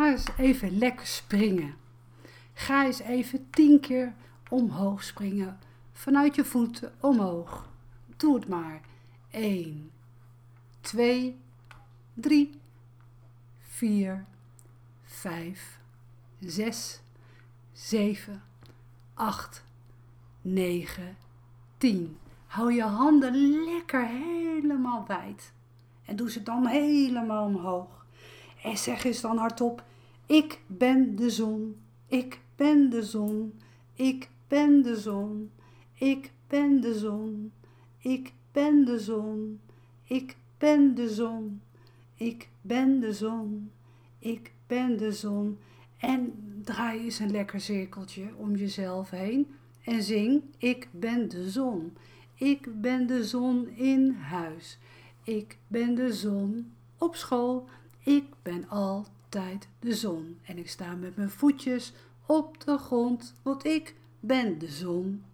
Ga eens even lekker springen. Ga eens even tien keer omhoog springen. Vanuit je voeten omhoog. Doe het maar. 1, 2, 3, 4, 5, 6, 7, 8, 9, 10. Hou je handen lekker helemaal wijd. En doe ze dan helemaal omhoog. En zeg eens dan hardop: Ik ben de zon, ik ben de zon, ik ben de zon, ik ben de zon, ik ben de zon, ik ben de zon, ik ben de zon, ik ben de zon. En draai eens een lekker cirkeltje om jezelf heen en zing: Ik ben de zon. Ik ben de zon in huis. Ik ben de zon op school. Ik ben altijd de zon. En ik sta met mijn voetjes op de grond, want ik ben de zon.